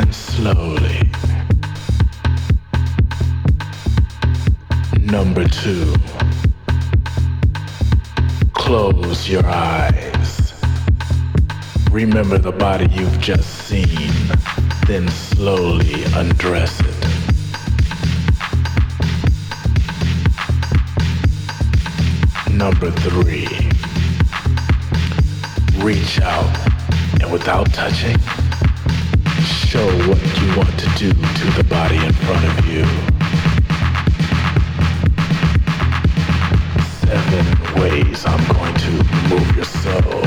In slowly. Number two. Close your eyes. Remember the body you've just seen, then slowly undress it. Number three, reach out and without touching, show what you want to do to the body in front of you. Seven ways I'm going to move your soul.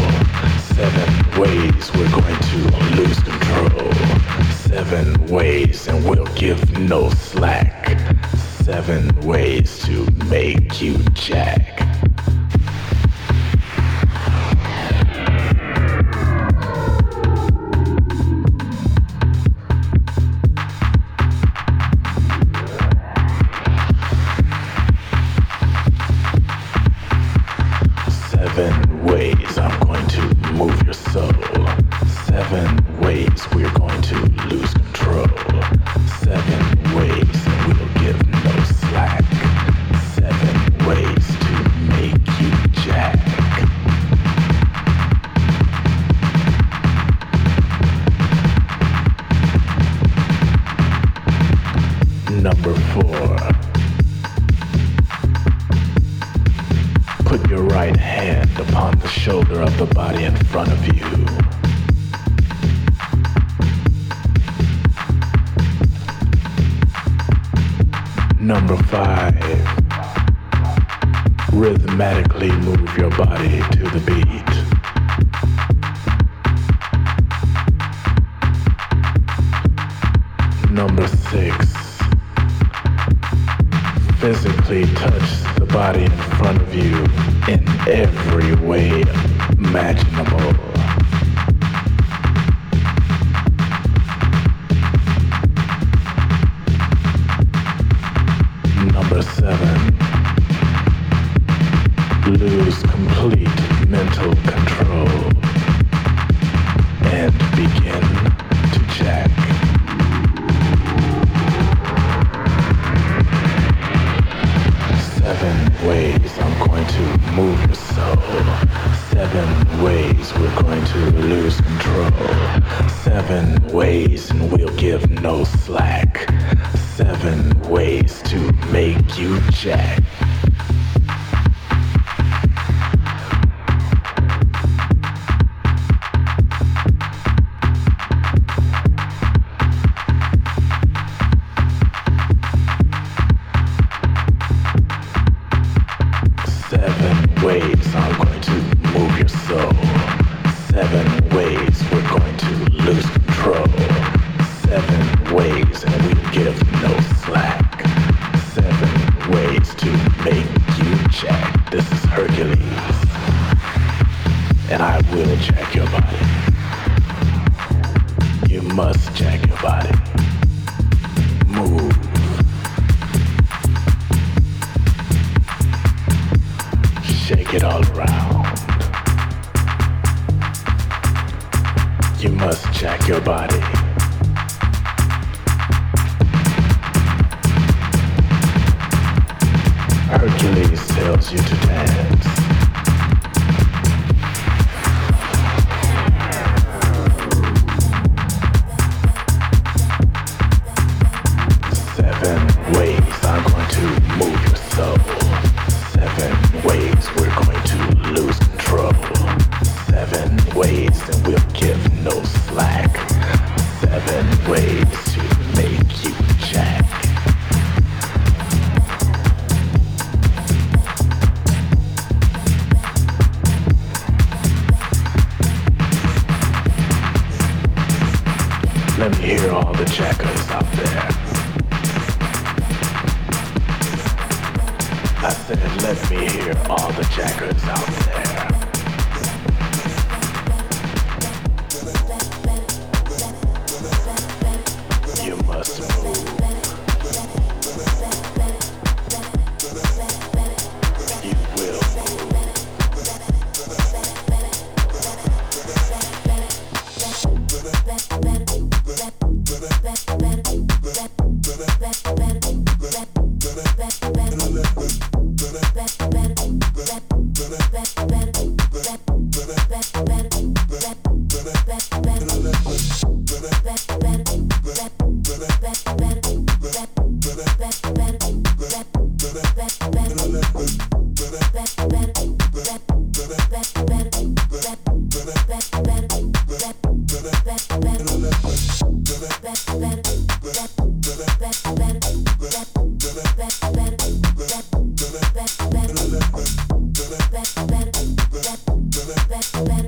Seven ways we're going to lose control. Seven ways and we'll give no slack. Seven ways to make you jack. body to the beat. Number six, physically touch the body in front of you in every way imaginable. Number seven, lose mental control and begin to jack. Seven ways I'm going to move your soul. Seven ways we're going to lose control. Seven ways and we'll give no slack. Seven ways to make you jack. you today.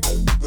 Oh,